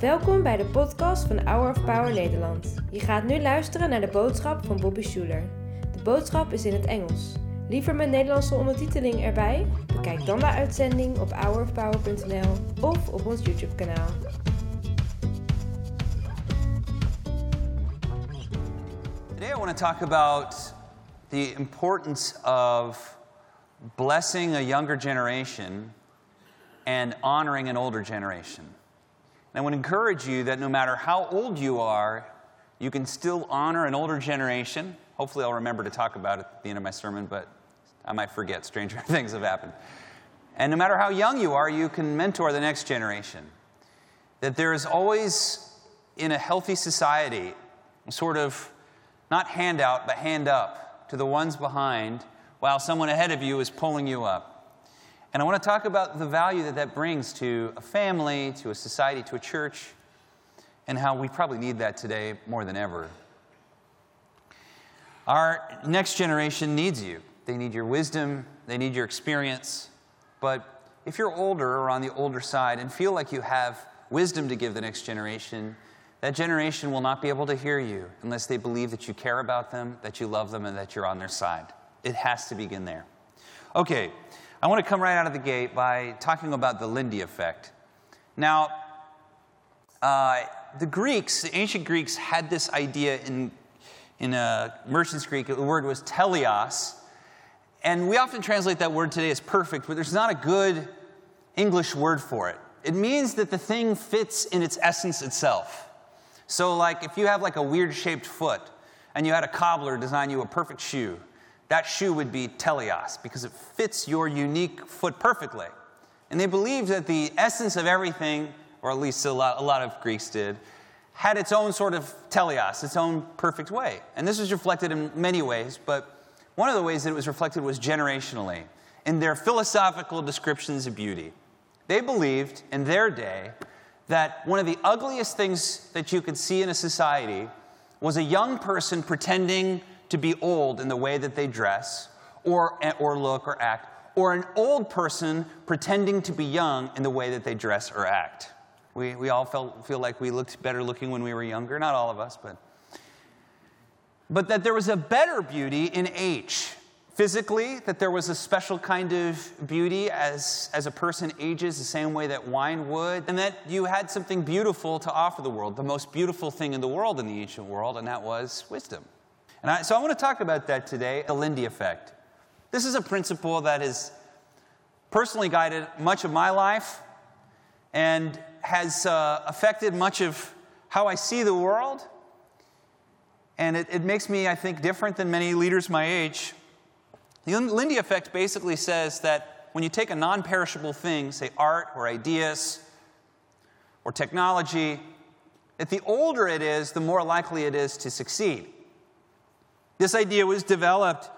Welkom bij de podcast van Hour of Power Nederland. Je gaat nu luisteren naar de boodschap van Bobby Schuler. De boodschap is in het Engels. Liever met Nederlandse ondertiteling erbij? Bekijk dan de uitzending op hourofpower.nl of op ons YouTube kanaal. Today, I want to talk about the importance of blessing a younger generation and honoring an older generation. And I would encourage you that no matter how old you are, you can still honor an older generation. Hopefully, I'll remember to talk about it at the end of my sermon, but I might forget. Stranger things have happened. And no matter how young you are, you can mentor the next generation. That there is always, in a healthy society, sort of not handout, but hand up to the ones behind while someone ahead of you is pulling you up. And I want to talk about the value that that brings to a family, to a society, to a church, and how we probably need that today more than ever. Our next generation needs you. They need your wisdom, they need your experience. But if you're older or on the older side and feel like you have wisdom to give the next generation, that generation will not be able to hear you unless they believe that you care about them, that you love them, and that you're on their side. It has to begin there. Okay, I want to come right out of the gate by talking about the Lindy effect. Now, uh, the Greeks, the ancient Greeks, had this idea in, in uh, Merchant's Greek, the word was teleos. And we often translate that word today as perfect, but there's not a good English word for it. It means that the thing fits in its essence itself. So, like if you have like a weird shaped foot and you had a cobbler design you a perfect shoe, that shoe would be teleos because it fits your unique foot perfectly. And they believed that the essence of everything, or at least a lot, a lot of Greeks did, had its own sort of teleos, its own perfect way. And this was reflected in many ways, but one of the ways that it was reflected was generationally, in their philosophical descriptions of beauty. They believed in their day that one of the ugliest things that you could see in a society was a young person pretending to be old in the way that they dress or, or look or act, or an old person pretending to be young in the way that they dress or act. We, we all felt, feel like we looked better looking when we were younger, not all of us, but. But that there was a better beauty in age. Physically, that there was a special kind of beauty as, as a person ages, the same way that wine would, and that you had something beautiful to offer the world, the most beautiful thing in the world in the ancient world, and that was wisdom. And I, so I want to talk about that today the Lindy effect. This is a principle that has personally guided much of my life and has uh, affected much of how I see the world. And it, it makes me, I think, different than many leaders my age. The Lindy effect basically says that when you take a non perishable thing, say art or ideas or technology, that the older it is, the more likely it is to succeed. This idea was developed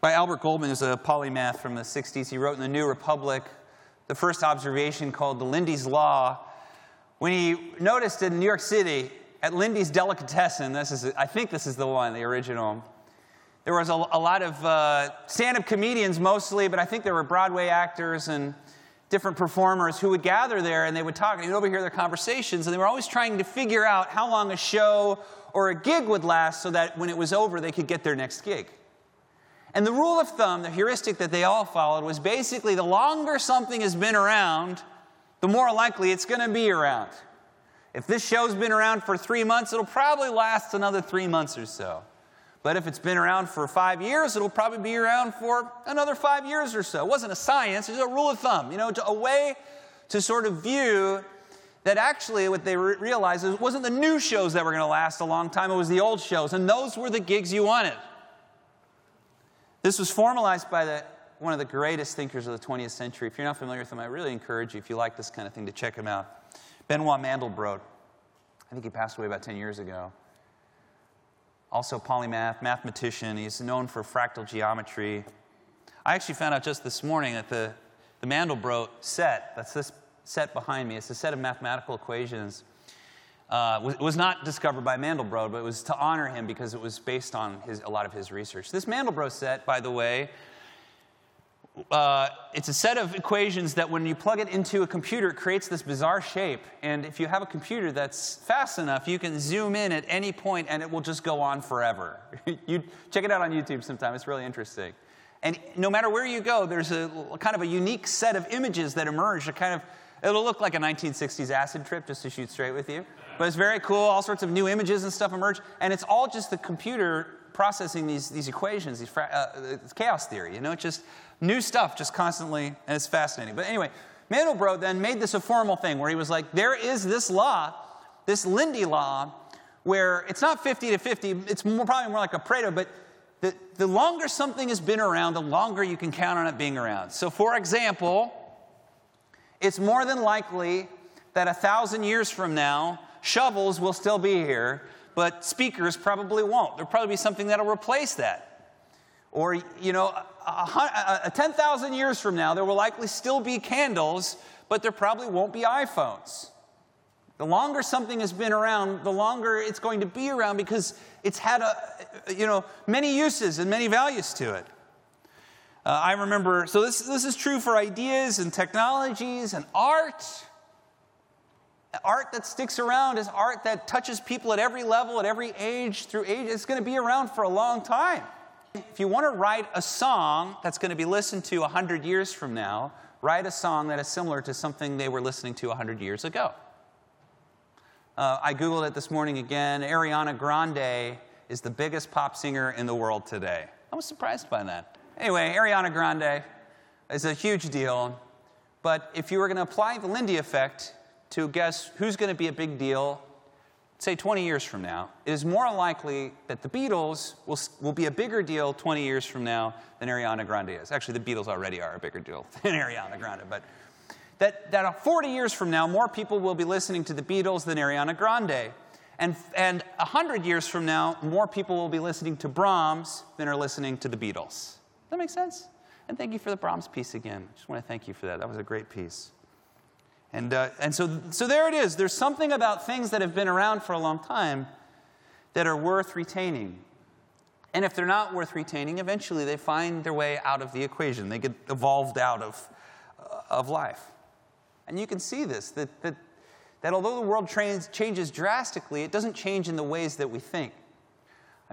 by Albert Goldman, who's a polymath from the 60s. He wrote in the New Republic the first observation called the Lindy's Law when he noticed in New York City at Lindy's Delicatessen, this is, I think this is the one, the original, there was a, a lot of uh, stand up comedians mostly, but I think there were Broadway actors and different performers who would gather there and they would talk and you'd overhear their conversations and they were always trying to figure out how long a show or a gig would last so that when it was over, they could get their next gig. And the rule of thumb, the heuristic that they all followed, was basically the longer something has been around, the more likely it's going to be around. If this show's been around for three months, it'll probably last another three months or so. But if it's been around for five years, it'll probably be around for another five years or so. It wasn't a science, it was a rule of thumb, you know, a way to sort of view that actually what they re- realized is it wasn't the new shows that were going to last a long time, it was the old shows, and those were the gigs you wanted. This was formalized by the, one of the greatest thinkers of the 20th century. If you're not familiar with him, I really encourage you, if you like this kind of thing, to check him out. Benoit Mandelbrot. I think he passed away about 10 years ago. Also, polymath, mathematician. He's known for fractal geometry. I actually found out just this morning that the, the Mandelbrot set, that's this set behind me. It's a set of mathematical equations. Uh, was, was not discovered by Mandelbrot, but it was to honor him because it was based on his, a lot of his research. This Mandelbrot set, by the way, uh, it's a set of equations that when you plug it into a computer, it creates this bizarre shape. And if you have a computer that's fast enough, you can zoom in at any point and it will just go on forever. you check it out on YouTube sometime, it's really interesting. And no matter where you go, there's a kind of a unique set of images that emerge. A kind of, it'll look like a 1960s acid trip, just to shoot straight with you. But it's very cool. All sorts of new images and stuff emerge. And it's all just the computer processing these, these equations, these uh, chaos theory. You know, it's just new stuff, just constantly, and it's fascinating. But anyway, Mandelbrot then made this a formal thing where he was like, there is this law, this Lindy law, where it's not 50 to 50, it's more, probably more like a Pareto, but the, the longer something has been around, the longer you can count on it being around. So, for example, it's more than likely that a thousand years from now, shovels will still be here, but speakers probably won't. There'll probably be something that'll replace that. Or, you know, a, a, a 10,000 years from now, there will likely still be candles, but there probably won't be iPhones. The longer something has been around, the longer it's going to be around because it's had a, you know, many uses and many values to it. Uh, I remember, so this, this is true for ideas and technologies and art. Art that sticks around is art that touches people at every level, at every age, through age. It's going to be around for a long time. If you want to write a song that's going to be listened to 100 years from now, write a song that is similar to something they were listening to 100 years ago. Uh, I Googled it this morning again. Ariana Grande is the biggest pop singer in the world today. I was surprised by that. Anyway, Ariana Grande is a huge deal. But if you were going to apply the Lindy effect to guess who's going to be a big deal say 20 years from now, it is more likely that the Beatles will, will be a bigger deal 20 years from now than Ariana Grande is. Actually, the Beatles already are a bigger deal than Ariana Grande, but that, that 40 years from now, more people will be listening to the Beatles than Ariana Grande. And, and 100 years from now, more people will be listening to Brahms than are listening to the Beatles. That make sense? And thank you for the Brahms piece again. I just want to thank you for that. That was a great piece. And, uh, and so, so there it is. There's something about things that have been around for a long time that are worth retaining. And if they're not worth retaining, eventually they find their way out of the equation. They get evolved out of, uh, of life. And you can see this that, that, that although the world trains, changes drastically, it doesn't change in the ways that we think.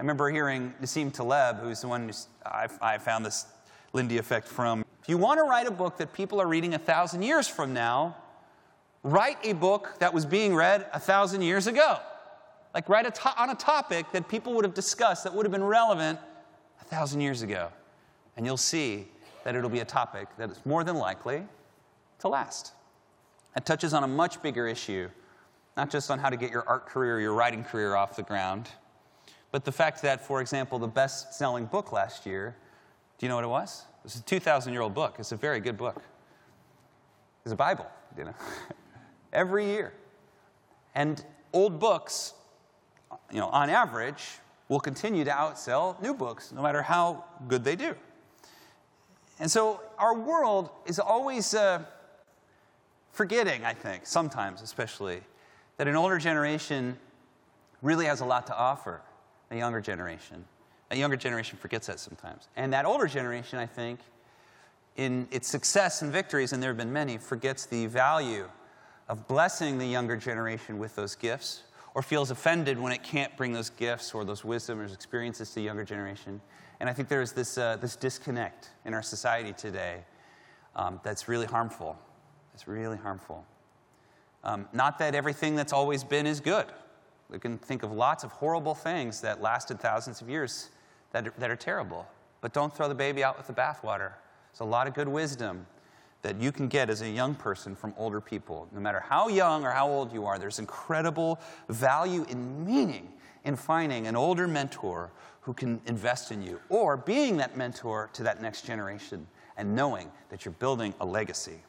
I remember hearing Nassim Taleb, who's the one who I, I found this Lindy effect from. If you want to write a book that people are reading a thousand years from now, write a book that was being read a thousand years ago. Like, write a to- on a topic that people would have discussed that would have been relevant a thousand years ago. And you'll see that it'll be a topic that is more than likely to last. It touches on a much bigger issue, not just on how to get your art career your writing career off the ground, but the fact that, for example, the best selling book last year, do you know what it was? It's a 2,000 year old book. It's a very good book. It's a Bible, you know. every year. And old books, you know, on average, will continue to outsell new books, no matter how good they do. And so our world is always uh, forgetting, I think, sometimes especially, that an older generation really has a lot to offer a younger generation. A younger generation forgets that sometimes. And that older generation, I think, in its success and victories, and there have been many, forgets the value of blessing the younger generation with those gifts, or feels offended when it can't bring those gifts or those wisdom or experiences to the younger generation. And I think there's this, uh, this disconnect in our society today um, that's really harmful. It's really harmful. Um, not that everything that's always been is good. We can think of lots of horrible things that lasted thousands of years that are, that are terrible. But don't throw the baby out with the bathwater. There's a lot of good wisdom that you can get as a young person from older people. No matter how young or how old you are, there's incredible value and meaning in finding an older mentor who can invest in you or being that mentor to that next generation and knowing that you're building a legacy.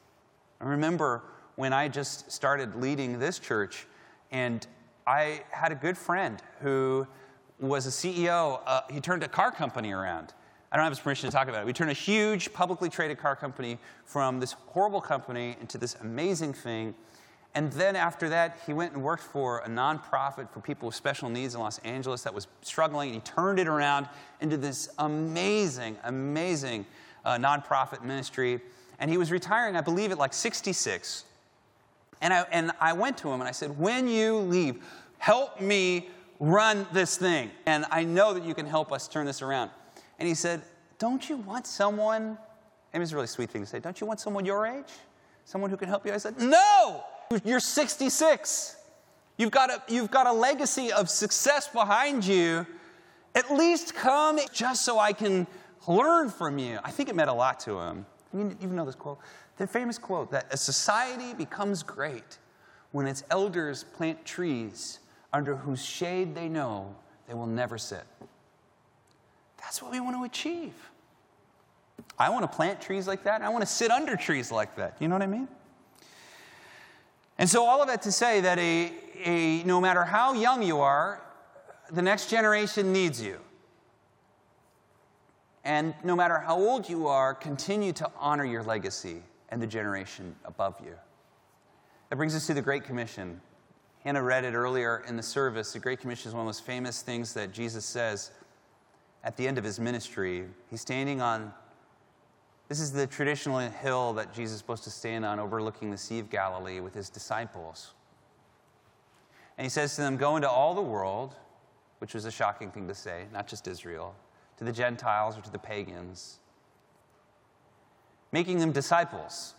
I remember when I just started leading this church, and I had a good friend who was a CEO. Uh, he turned a car company around. I don't have his permission to talk about it. We turned a huge publicly traded car company from this horrible company into this amazing thing. And then after that, he went and worked for a nonprofit for people with special needs in Los Angeles that was struggling. And he turned it around into this amazing, amazing uh, nonprofit ministry. And he was retiring, I believe, at like 66. And I, and I went to him and I said, When you leave, help me run this thing. And I know that you can help us turn this around. And he said, Don't you want someone? And it was a really sweet thing to say, Don't you want someone your age? Someone who can help you? I said, No! You're 66. You've got a, you've got a legacy of success behind you. At least come just so I can learn from you. I think it meant a lot to him. You even know this quote? The famous quote that a society becomes great when its elders plant trees under whose shade they know they will never sit. That's what we want to achieve. I want to plant trees like that. I want to sit under trees like that. You know what I mean? And so, all of that to say that a, a, no matter how young you are, the next generation needs you. And no matter how old you are, continue to honor your legacy and the generation above you. That brings us to the Great Commission. Hannah read it earlier in the service. The Great Commission is one of the most famous things that Jesus says at the end of his ministry. He's standing on, this is the traditional hill that Jesus is supposed to stand on overlooking the Sea of Galilee with his disciples. And he says to them, Go into all the world, which was a shocking thing to say, not just Israel, to the Gentiles or to the pagans, making them disciples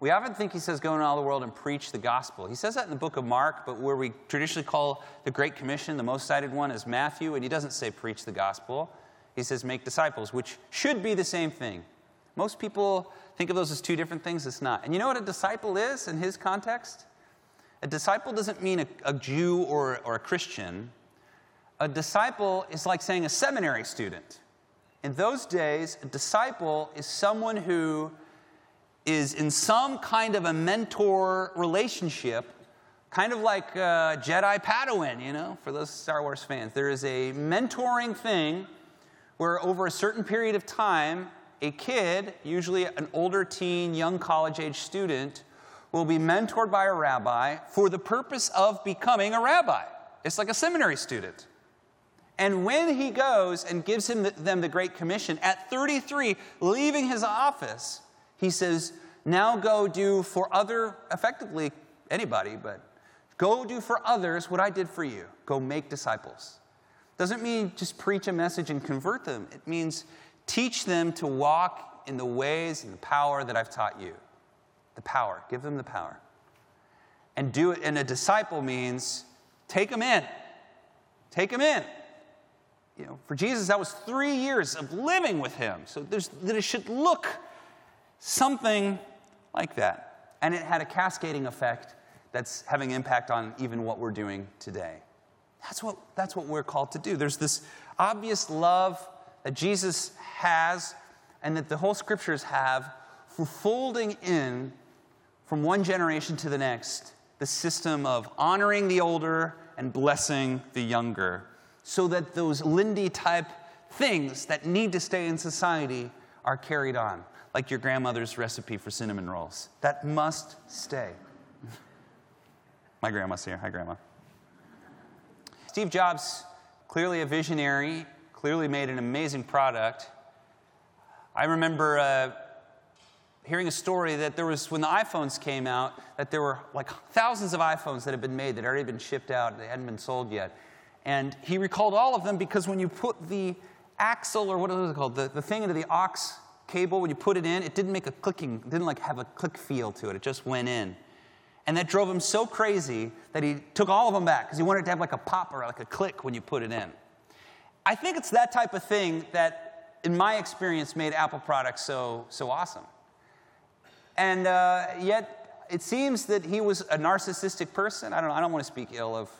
we often think he says, Go into all the world and preach the gospel. He says that in the book of Mark, but where we traditionally call the Great Commission, the most cited one is Matthew, and he doesn't say preach the gospel. He says make disciples, which should be the same thing. Most people think of those as two different things. It's not. And you know what a disciple is in his context? A disciple doesn't mean a, a Jew or, or a Christian. A disciple is like saying a seminary student. In those days, a disciple is someone who is in some kind of a mentor relationship, kind of like uh, Jedi Padawan, you know, for those Star Wars fans. There is a mentoring thing where over a certain period of time, a kid, usually an older teen, young college age student, will be mentored by a rabbi for the purpose of becoming a rabbi. It's like a seminary student. And when he goes and gives him the, them the Great Commission, at 33, leaving his office, he says, Now go do for other, effectively anybody, but go do for others what I did for you. Go make disciples. Doesn't mean just preach a message and convert them, it means teach them to walk in the ways and the power that I've taught you. The power, give them the power. And do it, and a disciple means take them in. Take them in. You know, for Jesus, that was three years of living with him. So that it should look Something like that. And it had a cascading effect that's having impact on even what we're doing today. That's what, that's what we're called to do. There's this obvious love that Jesus has and that the whole scriptures have for folding in from one generation to the next the system of honoring the older and blessing the younger so that those Lindy type things that need to stay in society are carried on like your grandmother's recipe for cinnamon rolls. That must stay. My grandma's here. Hi, Grandma. Steve Jobs, clearly a visionary, clearly made an amazing product. I remember uh, hearing a story that there was, when the iPhones came out, that there were like thousands of iPhones that had been made that had already been shipped out, they hadn't been sold yet. And he recalled all of them because when you put the axle, or what was it called, the, the thing into the aux cable, when you put it in, it didn't make a clicking, didn't like have a click feel to it. It just went in. And that drove him so crazy that he took all of them back because he wanted to have like a pop or like a click when you put it in. I think it's that type of thing that, in my experience, made Apple products so, so awesome. And uh, yet, it seems that he was a narcissistic person. I don't I don't want to speak ill of,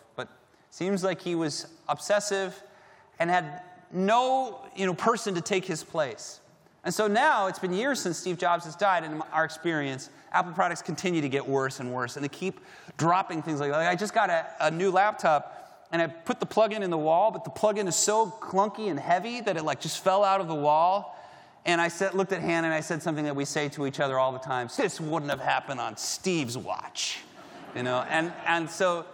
seems like he was obsessive and had no you know, person to take his place. And so now it's been years since Steve Jobs has died, and in our experience, Apple products continue to get worse and worse, and they keep dropping things like that. Like I just got a, a new laptop, and I put the plug-in in the wall, but the plug-in is so clunky and heavy that it like just fell out of the wall. And I said, looked at Hannah and I said something that we say to each other all the time: "This wouldn't have happened on Steve's watch," you know. And and so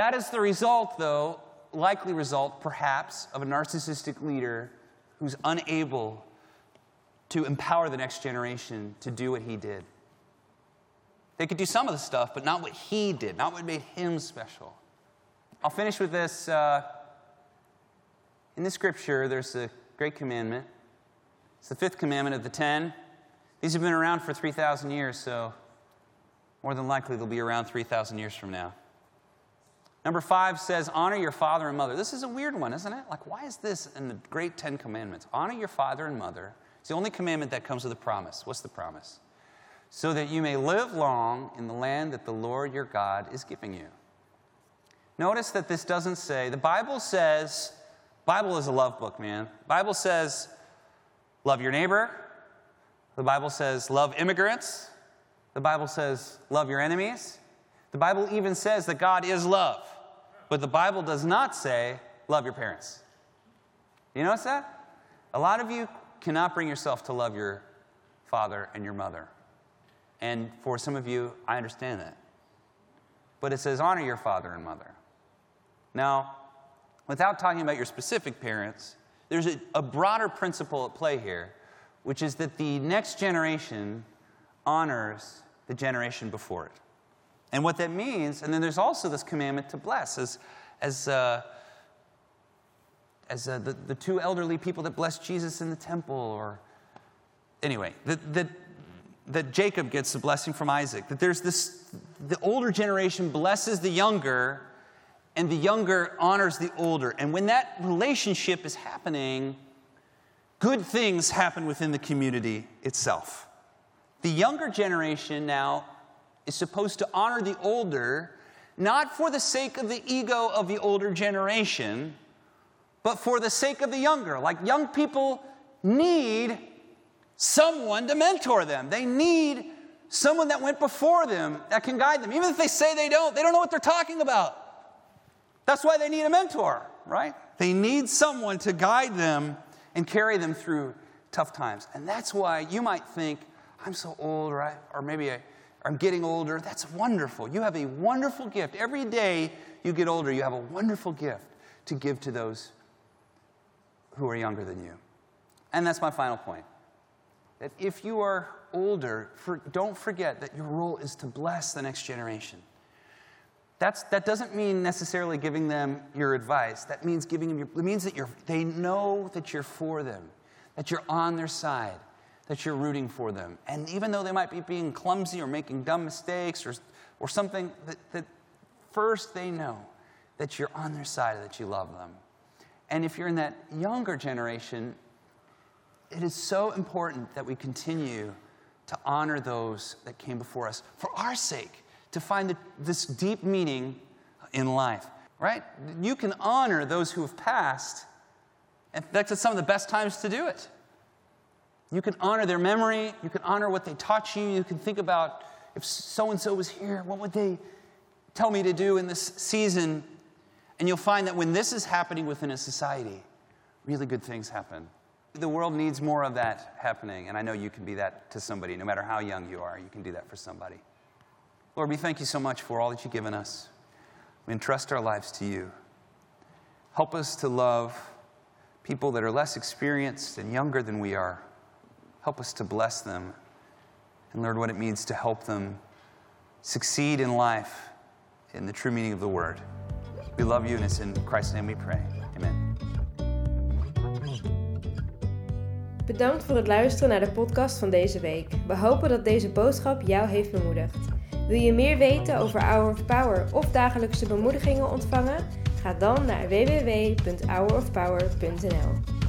that is the result, though, likely result, perhaps, of a narcissistic leader who's unable to empower the next generation to do what he did. They could do some of the stuff, but not what he did, not what made him special. I'll finish with this. Uh, in the scripture, there's a great commandment. It's the fifth commandment of the ten. These have been around for 3,000 years, so more than likely they'll be around 3,000 years from now. Number five says, honor your father and mother. This is a weird one, isn't it? Like, why is this in the great Ten Commandments? Honor your father and mother. It's the only commandment that comes with a promise. What's the promise? So that you may live long in the land that the Lord your God is giving you. Notice that this doesn't say, the Bible says, Bible is a love book, man. Bible says, love your neighbor. The Bible says, love immigrants. The Bible says, love your enemies. The Bible even says that God is love. But the Bible does not say, love your parents. You notice that? A lot of you cannot bring yourself to love your father and your mother. And for some of you, I understand that. But it says, honor your father and mother. Now, without talking about your specific parents, there's a, a broader principle at play here, which is that the next generation honors the generation before it. And what that means, and then there's also this commandment to bless, as, as, uh, as uh, the, the two elderly people that blessed Jesus in the temple, or anyway, that, that, that Jacob gets the blessing from Isaac, that there's this, the older generation blesses the younger, and the younger honors the older. And when that relationship is happening, good things happen within the community itself. The younger generation now is supposed to honor the older, not for the sake of the ego of the older generation, but for the sake of the younger. Like young people need someone to mentor them, they need someone that went before them that can guide them. Even if they say they don't, they don't know what they're talking about. That's why they need a mentor, right? They need someone to guide them and carry them through tough times. And that's why you might think, I'm so old, right? Or maybe I, I'm getting older. That's wonderful. You have a wonderful gift. Every day you get older, you have a wonderful gift to give to those who are younger than you. And that's my final point. That if you are older, for, don't forget that your role is to bless the next generation. That's, that doesn't mean necessarily giving them your advice. That means giving them your, it means that you're, they know that you're for them, that you're on their side, that you're rooting for them. And even though they might be being clumsy or making dumb mistakes or, or something, that, that first they know that you're on their side and that you love them. And if you're in that younger generation, it is so important that we continue to honor those that came before us for our sake, to find the, this deep meaning in life, right? You can honor those who have passed. and that's some of the best times to do it. You can honor their memory. You can honor what they taught you. You can think about if so and so was here, what would they tell me to do in this season? And you'll find that when this is happening within a society, really good things happen. The world needs more of that happening, and I know you can be that to somebody, no matter how young you are, you can do that for somebody. Lord, we thank you so much for all that you've given us. We entrust our lives to you. Help us to love people that are less experienced and younger than we are. Help us to bless them and learn what it means to help them succeed in life in the true meaning of the word. We love you, and it's in Christ's name we pray. Amen. Bedankt voor het luisteren naar de podcast van deze week. We hopen dat deze boodschap jou heeft bemoedigd. Wil je meer weten over Hour of Power of dagelijkse bemoedigingen ontvangen? Ga dan naar www.hourofpower.nl.